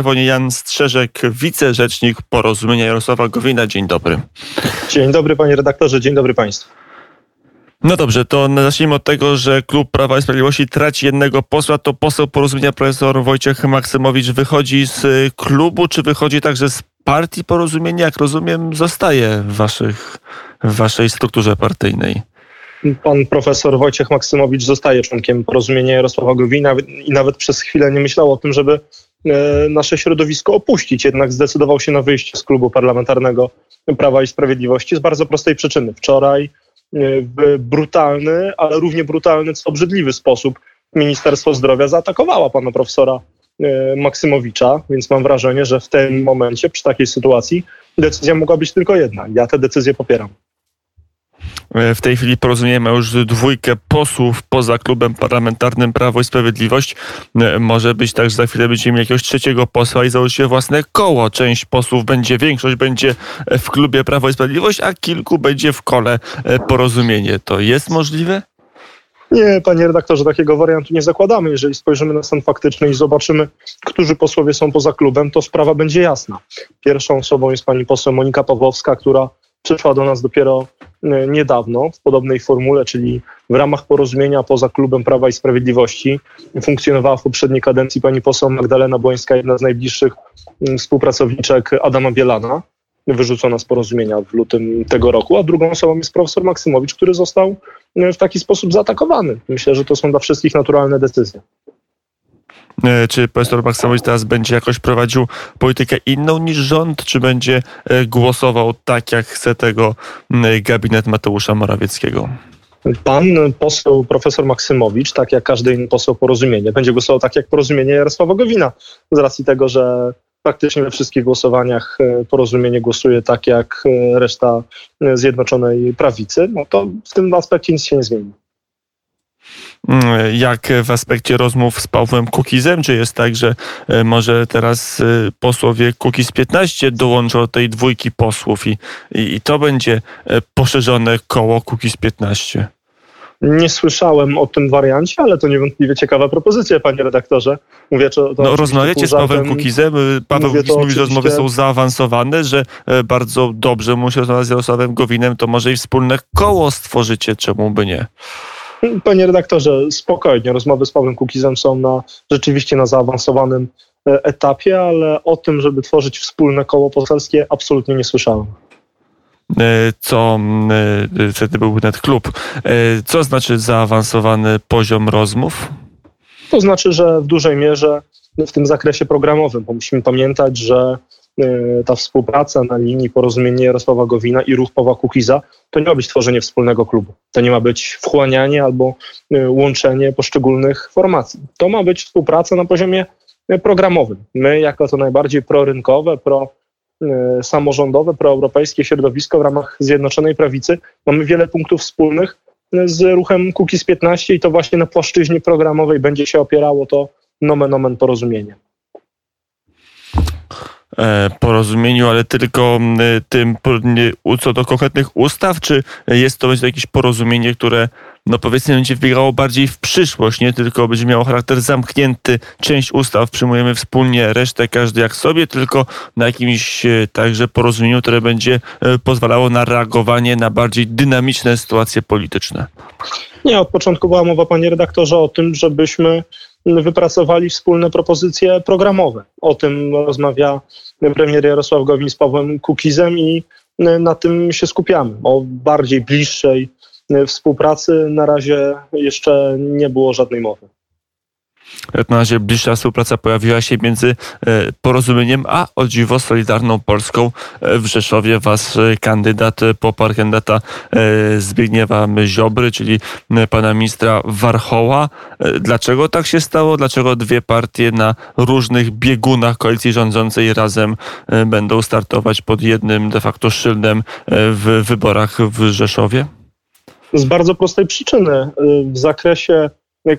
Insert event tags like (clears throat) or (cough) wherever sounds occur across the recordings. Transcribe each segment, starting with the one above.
telefonie Jan Strzeżek, wicerzecznik Porozumienia Jarosława Gowina. Dzień dobry. Dzień dobry panie redaktorze, dzień dobry państwu. No dobrze, to zacznijmy od tego, że klub Prawa i Sprawiedliwości traci jednego posła. To poseł porozumienia profesor Wojciech Maksymowicz wychodzi z klubu, czy wychodzi także z partii porozumienia? Jak rozumiem, zostaje w, waszych, w waszej strukturze partyjnej. Pan profesor Wojciech Maksymowicz zostaje członkiem porozumienia Jarosława Gowina i nawet przez chwilę nie myślał o tym, żeby nasze środowisko opuścić. Jednak zdecydował się na wyjście z klubu parlamentarnego Prawa i Sprawiedliwości z bardzo prostej przyczyny. Wczoraj w brutalny, ale równie brutalny, co obrzydliwy sposób Ministerstwo Zdrowia zaatakowało pana profesora e, Maksymowicza, więc mam wrażenie, że w tym momencie, przy takiej sytuacji, decyzja mogła być tylko jedna. Ja tę decyzję popieram. E, w tej chwili porozumiemy już dwójkę posłów poza klubem parlamentarnym Prawo i Sprawiedliwość. E, może być tak, że za chwilę będziemy mieli jakiegoś trzeciego posła i założycie własne koło. Część posłów będzie, większość będzie w klubie Prawo i Sprawiedliwość, a kilku będzie w kole e, porozumienie. To jest możliwe? Nie, panie redaktorze, takiego wariantu nie zakładamy. Jeżeli spojrzymy na stan faktyczny i zobaczymy, którzy posłowie są poza klubem, to sprawa będzie jasna. Pierwszą osobą jest pani poseł Monika Pawłowska, która przyszła do nas dopiero e, niedawno w podobnej formule, czyli w ramach porozumienia poza klubem Prawa i Sprawiedliwości. Funkcjonowała w poprzedniej kadencji pani poseł Magdalena Błońska, jedna z najbliższych mm, współpracowniczek Adama Bielana, wyrzucona z porozumienia w lutym tego roku, a drugą osobą jest profesor Maksymowicz, który został e, w taki sposób zaatakowany. Myślę, że to są dla wszystkich naturalne decyzje. E, czy profesor Maksymowicz teraz będzie jakoś prowadził politykę inną niż rząd, czy będzie e, głosował tak, jak chce tego gabinet Mateusza Morawieckiego? Pan poseł profesor Maksymowicz, tak jak każdy inny poseł porozumienie, będzie głosował tak jak porozumienie Jarosława Gowina, z racji tego, że praktycznie we wszystkich głosowaniach e, porozumienie głosuje tak jak reszta Zjednoczonej Prawicy, no to w tym aspekcie nic się nie zmieni. Mm, jak w aspekcie rozmów z Pawłem Kukizem? Czy jest tak, że e, może teraz e, posłowie Kukiz 15 dołączą do tej dwójki posłów i, i, i to będzie e, poszerzone koło Kukiz 15? Nie słyszałem o tym wariancie, ale to niewątpliwie ciekawa propozycja, panie redaktorze. Mówię, to, to no, rozmawiacie z Pawłem Kukizem. Paweł Kukiz mówi, że rozmowy są zaawansowane, że bardzo dobrze mu się rozmawiać z Jarosławem Gowinem, to może i wspólne koło stworzycie, czemu by nie? Panie redaktorze, spokojnie. Rozmowy z Pawłem Kukizem są na, rzeczywiście na zaawansowanym e, etapie, ale o tym, żeby tworzyć wspólne koło poselskie, absolutnie nie słyszałem e, co e, wtedy był net klub. Co znaczy zaawansowany poziom rozmów? To znaczy, że w dużej mierze w tym zakresie programowym, bo musimy pamiętać, że ta współpraca na linii porozumienia Jarosława Gowina i ruch Pawła Kukiza, to nie ma być tworzenie wspólnego klubu. To nie ma być wchłanianie albo e, łączenie poszczególnych formacji. To ma być współpraca na poziomie e, programowym. My, jako to najbardziej prorynkowe, pro samorządowe, proeuropejskie środowisko w ramach Zjednoczonej Prawicy, mamy wiele punktów wspólnych z ruchem Kukiz 15 i to właśnie na płaszczyźnie programowej będzie się opierało to nomen omen porozumienie. E, porozumieniu, ale tylko tym co do konkretnych ustaw, czy jest to jakieś porozumienie, które no powiedzmy będzie wybiegało bardziej w przyszłość, nie tylko będzie miało charakter zamknięty, część ustaw przyjmujemy wspólnie, resztę każdy jak sobie, tylko na jakimś e, także porozumieniu, które będzie e, pozwalało na reagowanie na bardziej dynamiczne sytuacje polityczne. Nie, od początku była mowa, panie redaktorze, o tym, żebyśmy wypracowali wspólne propozycje programowe. O tym rozmawia premier Jarosław Gowin z Pawłem Kukizem i na tym się skupiamy. O bardziej bliższej współpracy na razie jeszcze nie było żadnej mowy. Na razie bliższa współpraca pojawiła się między e, porozumieniem a o dziwo Solidarną Polską e, w Rzeszowie. Was e, kandydat, popar kandydata Zbigniewa Ziobry, czyli pana ministra Warchoła. Dlaczego tak się stało? Dlaczego dwie partie na różnych biegunach koalicji rządzącej razem będą startować pod jednym de facto szyldem w wyborach w Rzeszowie? Z bardzo prostej przyczyny. W zakresie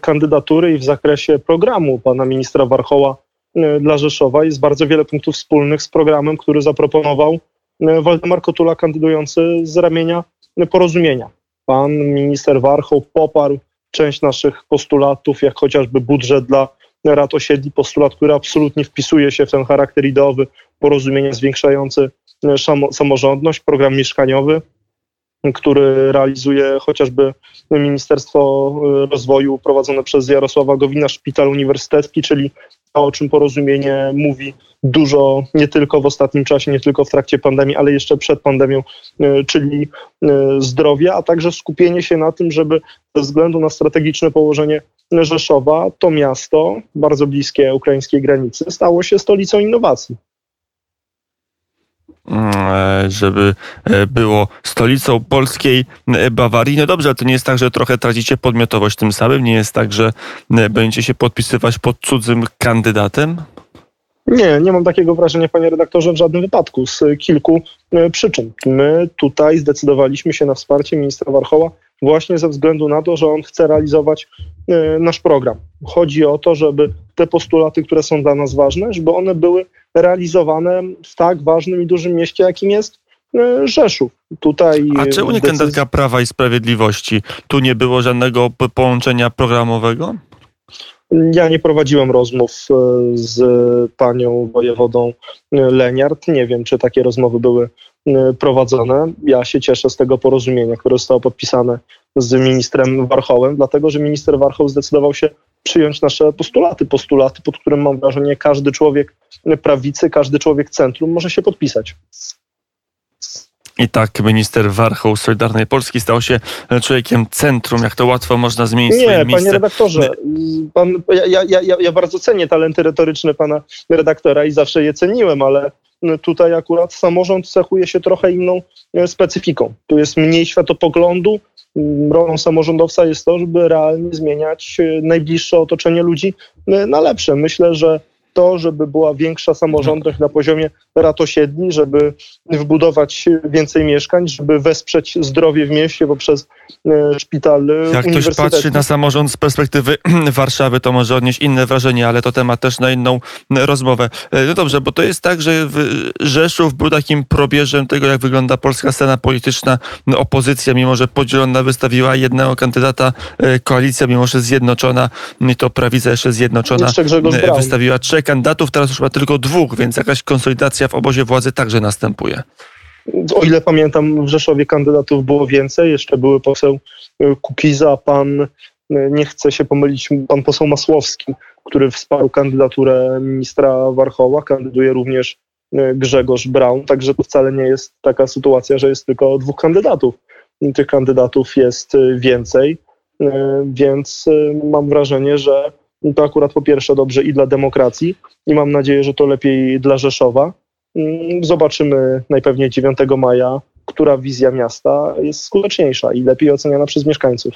kandydatury i w zakresie programu pana ministra Warchoła e, dla Rzeszowa jest bardzo wiele punktów wspólnych z programem, który zaproponował e, Waldemar Kotula kandydujący z ramienia porozumienia. Pan minister Warchoł poparł część naszych postulatów, jak chociażby budżet dla rad osiedli, postulat, który absolutnie wpisuje się w ten charakter ideowy porozumienia zwiększający samorządność, program mieszkaniowy, który realizuje chociażby Ministerstwo Rozwoju prowadzone przez Jarosława Gowina, Szpital Uniwersytecki, czyli to, o czym porozumienie mówi dużo nie tylko w ostatnim czasie, nie tylko w trakcie pandemii, ale jeszcze przed pandemią, e, czyli e, zdrowie, a także skupienie się na tym, żeby ze względu na strategiczne położenie Rzeszowa, to miasto, bardzo bliskie ukraińskiej granicy, stało się stolicą innowacji. Mm, e, żeby e, było stolicą polskiej e, Bawarii. No dobrze, ale to nie jest tak, że trochę tracicie podmiotowość tym samym? Nie jest tak, że będziecie się podpisywać pod cudzym kandydatem? Nie, nie mam takiego wrażenia, panie redaktorze, w żadnym wypadku, z kilku przyczyn. My tutaj zdecydowaliśmy się na wsparcie ministra Warchoła właśnie ze względu na to, że on chce realizować nasz program. Chodzi o to, żeby te postulaty, które są dla nas ważne, żeby one były realizowane w tak ważnym i dużym mieście, jakim jest e, Rzeszów. Tutaj A czemu nie kandydatka Prawa i Sprawiedliwości? Tu nie było żadnego połączenia programowego? Ja nie prowadziłem rozmów e, z panią wojewodą e, Leniart. Nie wiem, czy takie rozmowy były prowadzone. Ja się cieszę z tego porozumienia, które zostało podpisane z ministrem Warchołem, dlatego że minister Warchoł zdecydował się przyjąć nasze postulaty, postulaty, pod którym mam wrażenie każdy człowiek prawicy, każdy człowiek centrum może się podpisać. I tak minister Warchoł Solidarnej Polski stał się człowiekiem centrum. Jak to łatwo można zmienić Nie, swoje miejsce. panie redaktorze, pan, ja, ja, ja, ja bardzo cenię talenty retoryczne pana redaktora i zawsze je ceniłem, ale tutaj akurat samorząd cechuje się trochę inną e, specyfiką. Tu jest mniej światopoglądu, rolą samorządowca jest to, żeby realnie zmieniać e, najbliższe otoczenie ludzi e, na lepsze. Myślę, że to, żeby była większa samorządność na poziomie ratosiedli, żeby wbudować więcej mieszkań, żeby wesprzeć zdrowie w mieście poprzez e, szpital Jak ktoś patrzy na samorząd z perspektywy (clears throat) Warszawy, to może odnieść inne wrażenie, ale to temat też na inną rozmowę. E, no dobrze, bo to jest tak, że Rzeszów był takim probierzem tego, jak wygląda polska scena polityczna. Opozycja, mimo że podzielona, wystawiła jednego kandydata, e, koalicja, mimo że zjednoczona, to prawica jeszcze zjednoczona, wystawiła trzech kandydatów, teraz już ma tylko dwóch, więc jakaś konsolidacja w obozie władzy także następuje. O ile pamiętam, w Rzeszowie kandydatów było więcej. Jeszcze były poseł y, Kukiza, pan, y, nie chcę się pomylić, pan poseł Masłowski, który wsparł kandydaturę ministra Warchoła. Kandyduje również y, Grzegorz Braun, także to wcale nie jest taka sytuacja, że jest tylko dwóch kandydatów. Tych kandydatów jest więcej, więc mam wrażenie, że to akurat po pierwsze dobrze i dla demokracji i mam nadzieję, że to lepiej dla Rzeszowa. Mm, zobaczymy najpewniej 9 maja, która wizja miasta jest skuteczniejsza i lepiej oceniana przez mieszkańców.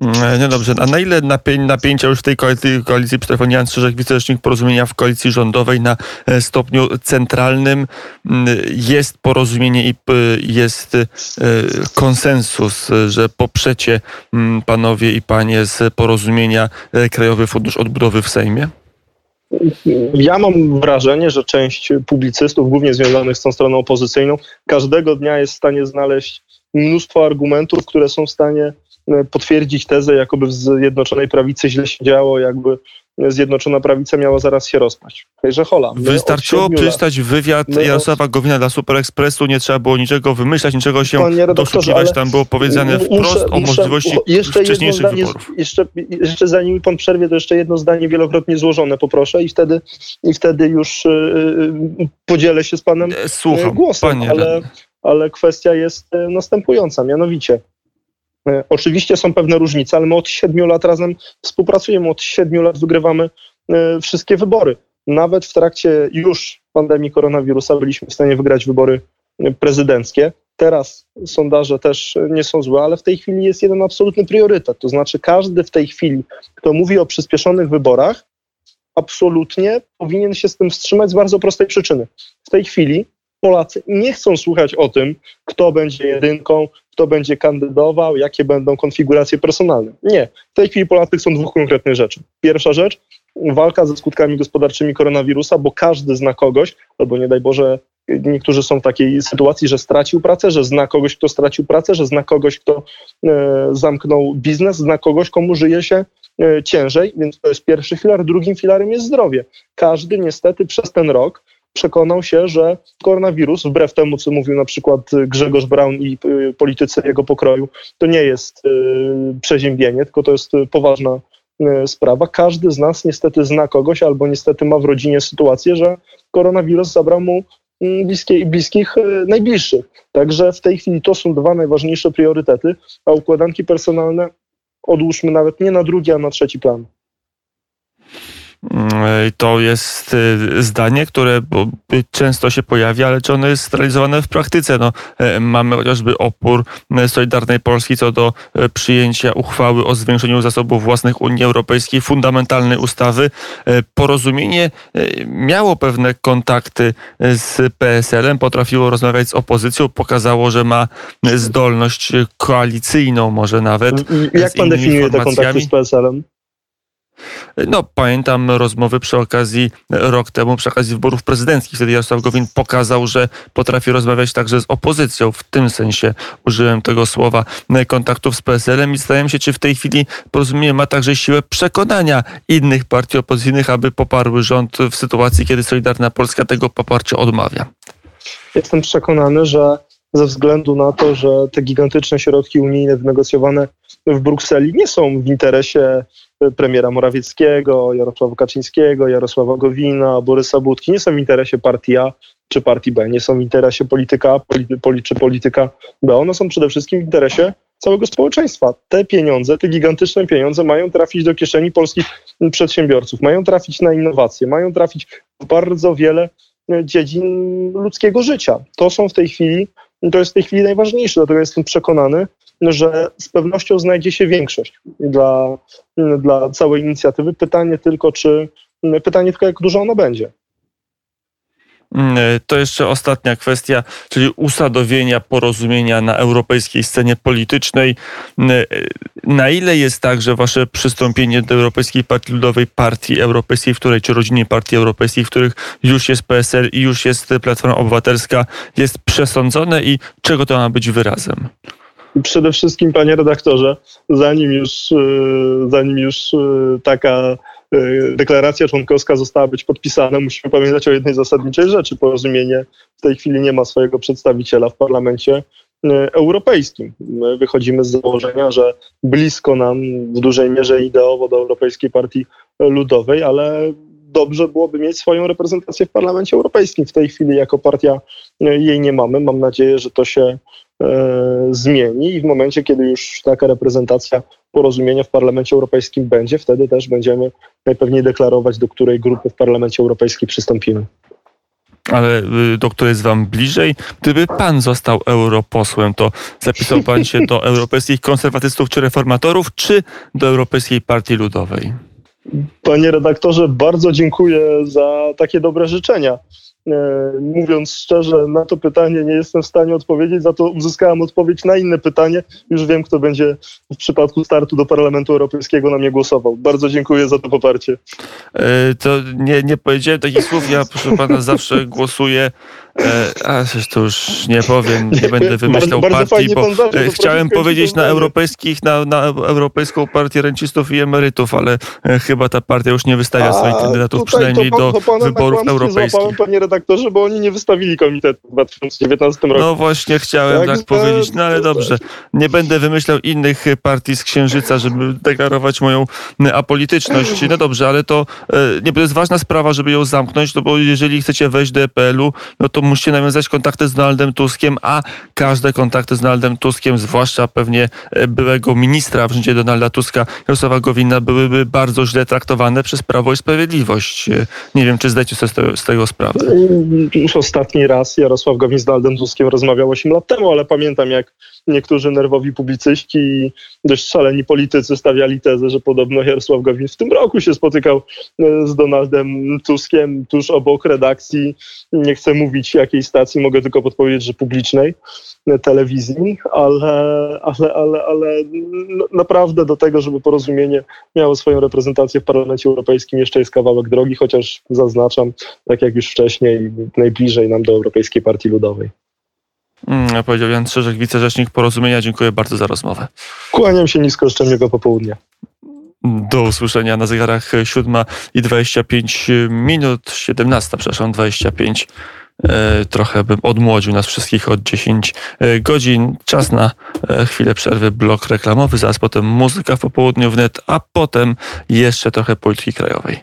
Mm, no dobrze, a na ile napię napięcia już w tej koalicji, koalicji przy telefonie Jan Strzyżek, wicerzecznik porozumienia w koalicji rządowej na e, stopniu centralnym jest porozumienie i jest e, konsensus, że poprzecie panowie i panie z porozumienia e, Krajowy Fundusz Odbudowy w Sejmie? Ja mam wrażenie, że część publicystów, głównie związanych z tą stroną opozycyjną, każdego dnia jest w stanie znaleźć mnóstwo argumentów, które są w stanie E, potwierdzić tezę, jakoby w Zjednoczonej Prawicy źle się działo, jakby Zjednoczona Prawica miała zaraz się rozpaść. Także hola. Wystarczyło przeczytać wywiad my Jarosława Gowina dla Super Expressu, nie trzeba było niczego wymyślać, niczego się doszukiwać. Tam było powiedziane wprost muszę, o możliwości jeszcze wcześniejszych zdanie, wyborów. Jeszcze, jeszcze zanim pan przerwie, to jeszcze jedno zdanie wielokrotnie złożone poproszę i wtedy, i wtedy już yy, podzielę się z panem e, Słucham, głosem. Ale, ale kwestia jest następująca, mianowicie E, oczywiście są pewne różnice, ale my od siedmiu lat razem współpracujemy, od siedmiu lat wygrywamy e, wszystkie wybory. Nawet w trakcie już pandemii koronawirusa byliśmy w stanie wygrać wybory e, prezydenckie. Teraz sondaże też nie są złe, ale w tej chwili jest jeden absolutny priorytet. To znaczy, każdy w tej chwili, kto mówi o przyspieszonych wyborach, absolutnie powinien się z tym wstrzymać z bardzo prostej przyczyny. W tej chwili Polacy nie chcą słuchać o tym, kto będzie jedynką, kto będzie kandydował, jakie będą konfiguracje personalne. Nie. W tej chwili Polacy chcą dwóch konkretnych rzeczy. Pierwsza rzecz, walka ze skutkami gospodarczymi koronawirusa, bo każdy zna kogoś, albo nie daj Boże, niektórzy są w takiej sytuacji, że stracił pracę, że zna kogoś, kto stracił pracę, że zna kogoś, kto e, zamknął biznes, zna kogoś, komu żyje się ciężej, więc to jest pierwszy filar. Drugim filarem jest zdrowie. Każdy niestety przez ten rok przekonał się, że koronawirus, wbrew temu, co mówił na przykład Grzegorz Braun i politycy jego pokroju, to nie jest przeziębienie, tylko to jest poważna sprawa. Każdy z nas niestety zna kogoś albo niestety ma w rodzinie sytuację, że koronawirus zabrał mu mm, bliskie, bliskich, najbliższych. Także w tej chwili to są dwa najważniejsze priorytety, a układanki personalne odłóżmy nawet nie na drugi, a na trzeci plan. Mm, to jest y, zdanie, które często się pojawia, ale czy ono jest realizowane w praktyce? No, e, mamy chociażby opór Solidarnej Polski co do przyjęcia uchwały o zwiększeniu zasobów własnych Unii Europejskiej, fundamentalnej ustawy. Porozumienie miało pewne kontakty z PSL-em, potrafiło rozmawiać z opozycją, pokazało, że ma zdolność koalicyjną może nawet. Jak pan definiuje te kontakty z PSL-em? No, pamiętam rozmowy przy okazji, rok temu, przy okazji wyborów prezydenckich. Wtedy Jarosław Gowin pokazał, że potrafi rozmawiać także z opozycją. W tym sensie użyłem tego słowa kontaktów z PSL-em i zastanawiam się, czy w tej chwili porozumienie ma także siłę przekonania innych partii opozycyjnych, aby poparły rząd w sytuacji, kiedy Solidarna Polska tego poparcia odmawia. Jestem przekonany, że ze względu na to, że te gigantyczne środki unijne wynegocjowane w Brukseli nie są w interesie premiera Morawieckiego, Jarosława Kaczyńskiego, Jarosława Gowina, Borysa Budki, nie są w interesie partii A czy partii B, nie są w interesie polityka A polity, czy polityka B, one są przede wszystkim w interesie całego społeczeństwa. Te pieniądze, te gigantyczne pieniądze mają trafić do kieszeni polskich przedsiębiorców, mają trafić na innowacje, mają trafić w bardzo wiele dziedzin ludzkiego życia. To są w tej chwili, to jest w tej chwili najważniejsze, dlatego jestem przekonany, że z pewnością znajdzie się większość dla, dla całej inicjatywy. Pytanie tylko, czy pytanie tylko, jak dużo ona będzie. Mm, to jeszcze ostatnia kwestia, czyli usadowienia porozumienia na europejskiej scenie politycznej. Mm, na ile jest tak, że wasze przystąpienie do Europejskiej Partii Ludowej, Partii Europejskiej, w której, czy rodzinie Partii Europejskiej, w których już jest PSL i już jest Platforma Obywatelska, jest przesądzone i czego to ma być wyrazem? Przede wszystkim, panie redaktorze, zanim już, e, zanim już e, taka e, deklaracja członkowska została być podpisana, musimy pamiętać o jednej zasadniczej rzeczy. Porozumienie w tej chwili nie ma swojego przedstawiciela w parlamencie europejskim. My wychodzimy z założenia, że blisko nam w dużej mierze ideowo do Europejskiej Partii Ludowej, ale dobrze byłoby mieć swoją reprezentację w Parlamencie Europejskim. W tej chwili jako partia jej nie mamy. Mam nadzieję, że to się zmieni i w momencie, kiedy już taka reprezentacja porozumienia w Parlamencie Europejskim będzie, wtedy też będziemy najpewniej deklarować, do której grupy w Parlamencie Europejskim przystąpimy. Ale y, do której jest wam bliżej? Gdyby pan został europosłem, to zapisał pan się do (laughs) europejskich konserwatystów czy reformatorów, czy do Europejskiej Partii Ludowej? Panie redaktorze, bardzo dziękuję za takie dobre życzenia. E, mówiąc szczerze, na to pytanie nie jestem w stanie odpowiedzieć, za to uzyskałem odpowiedź na inne pytanie. Już wiem, kto będzie w przypadku startu do Parlamentu Europejskiego na mnie głosował. Bardzo dziękuję za to poparcie. E, to nie, nie powiedziałem takich słów. Ja, proszę pana, zawsze głosuję E, a to już nie powiem, nie będę wymyślał bardzo, partii, bo chciałem powiedzieć na europejskich, na, na Europejską Partię Rencistów i Emerytów, ale chyba ta partia już nie wystawia swoich kandydatów, przynajmniej do wyborów europejskich. panie redaktorze, bo oni nie wystawili komitetu w 2019 roku. No właśnie chciałem tak, tak powiedzieć, no ale dobrze. Nie będę wymyślał innych partii z Księżyca, żeby deklarować moją apolityczność. No dobrze, ale to nie to jest ważna sprawa, żeby ją zamknąć, no bo jeżeli chcecie wejść do EPL-u, no to musicie nawiązać kontakty z Donaldem Tuskiem, a każde kontakty z Donaldem Tuskiem, zwłaszcza pewnie byłego ministra w rządzie Donalda Tuska, Jarosława Gowina, byłyby bardzo źle traktowane przez Prawo i Sprawiedliwość. Nie wiem, czy zdajecie sobie z tego sprawę. Już ostatni raz Jarosław Gowin z Donaldem Tuskiem rozmawiał 8 lat temu, ale pamiętam, jak niektórzy nerwowi publicyści i dość szaleni politycy stawiali tezę, że podobno Jarosław Gowin w tym roku się spotykał e, z Donaldem Tuskiem tuż obok redakcji. Nie chcę mówić jakiej stacji, mogę tylko podpowiedzieć, że publicznej e, telewizji, ale, ale, ale, ale naprawdę do tego, żeby porozumienie miało swoją reprezentację w Parlamencie Europejskim jeszcze jest kawałek drogi, chociaż zaznaczam, tak jak już wcześniej, najbliżej nam do Europejskiej Partii Ludowej. Mm, powiedział Jan Strzeżek, wicerzecznik Porozumienia. Dziękuję bardzo za rozmowę. Kłaniam się nisko, szczęśliwego popołudnia. Do usłyszenia na zegarach 7 i 25 minut, 17, przepraszam, 25. E, trochę bym odmłodził nas wszystkich od 10 e, godzin. Czas na e, chwilę przerwy, blok reklamowy, zaraz potem muzyka w popołudniu wnet, a potem jeszcze trochę polityki krajowej.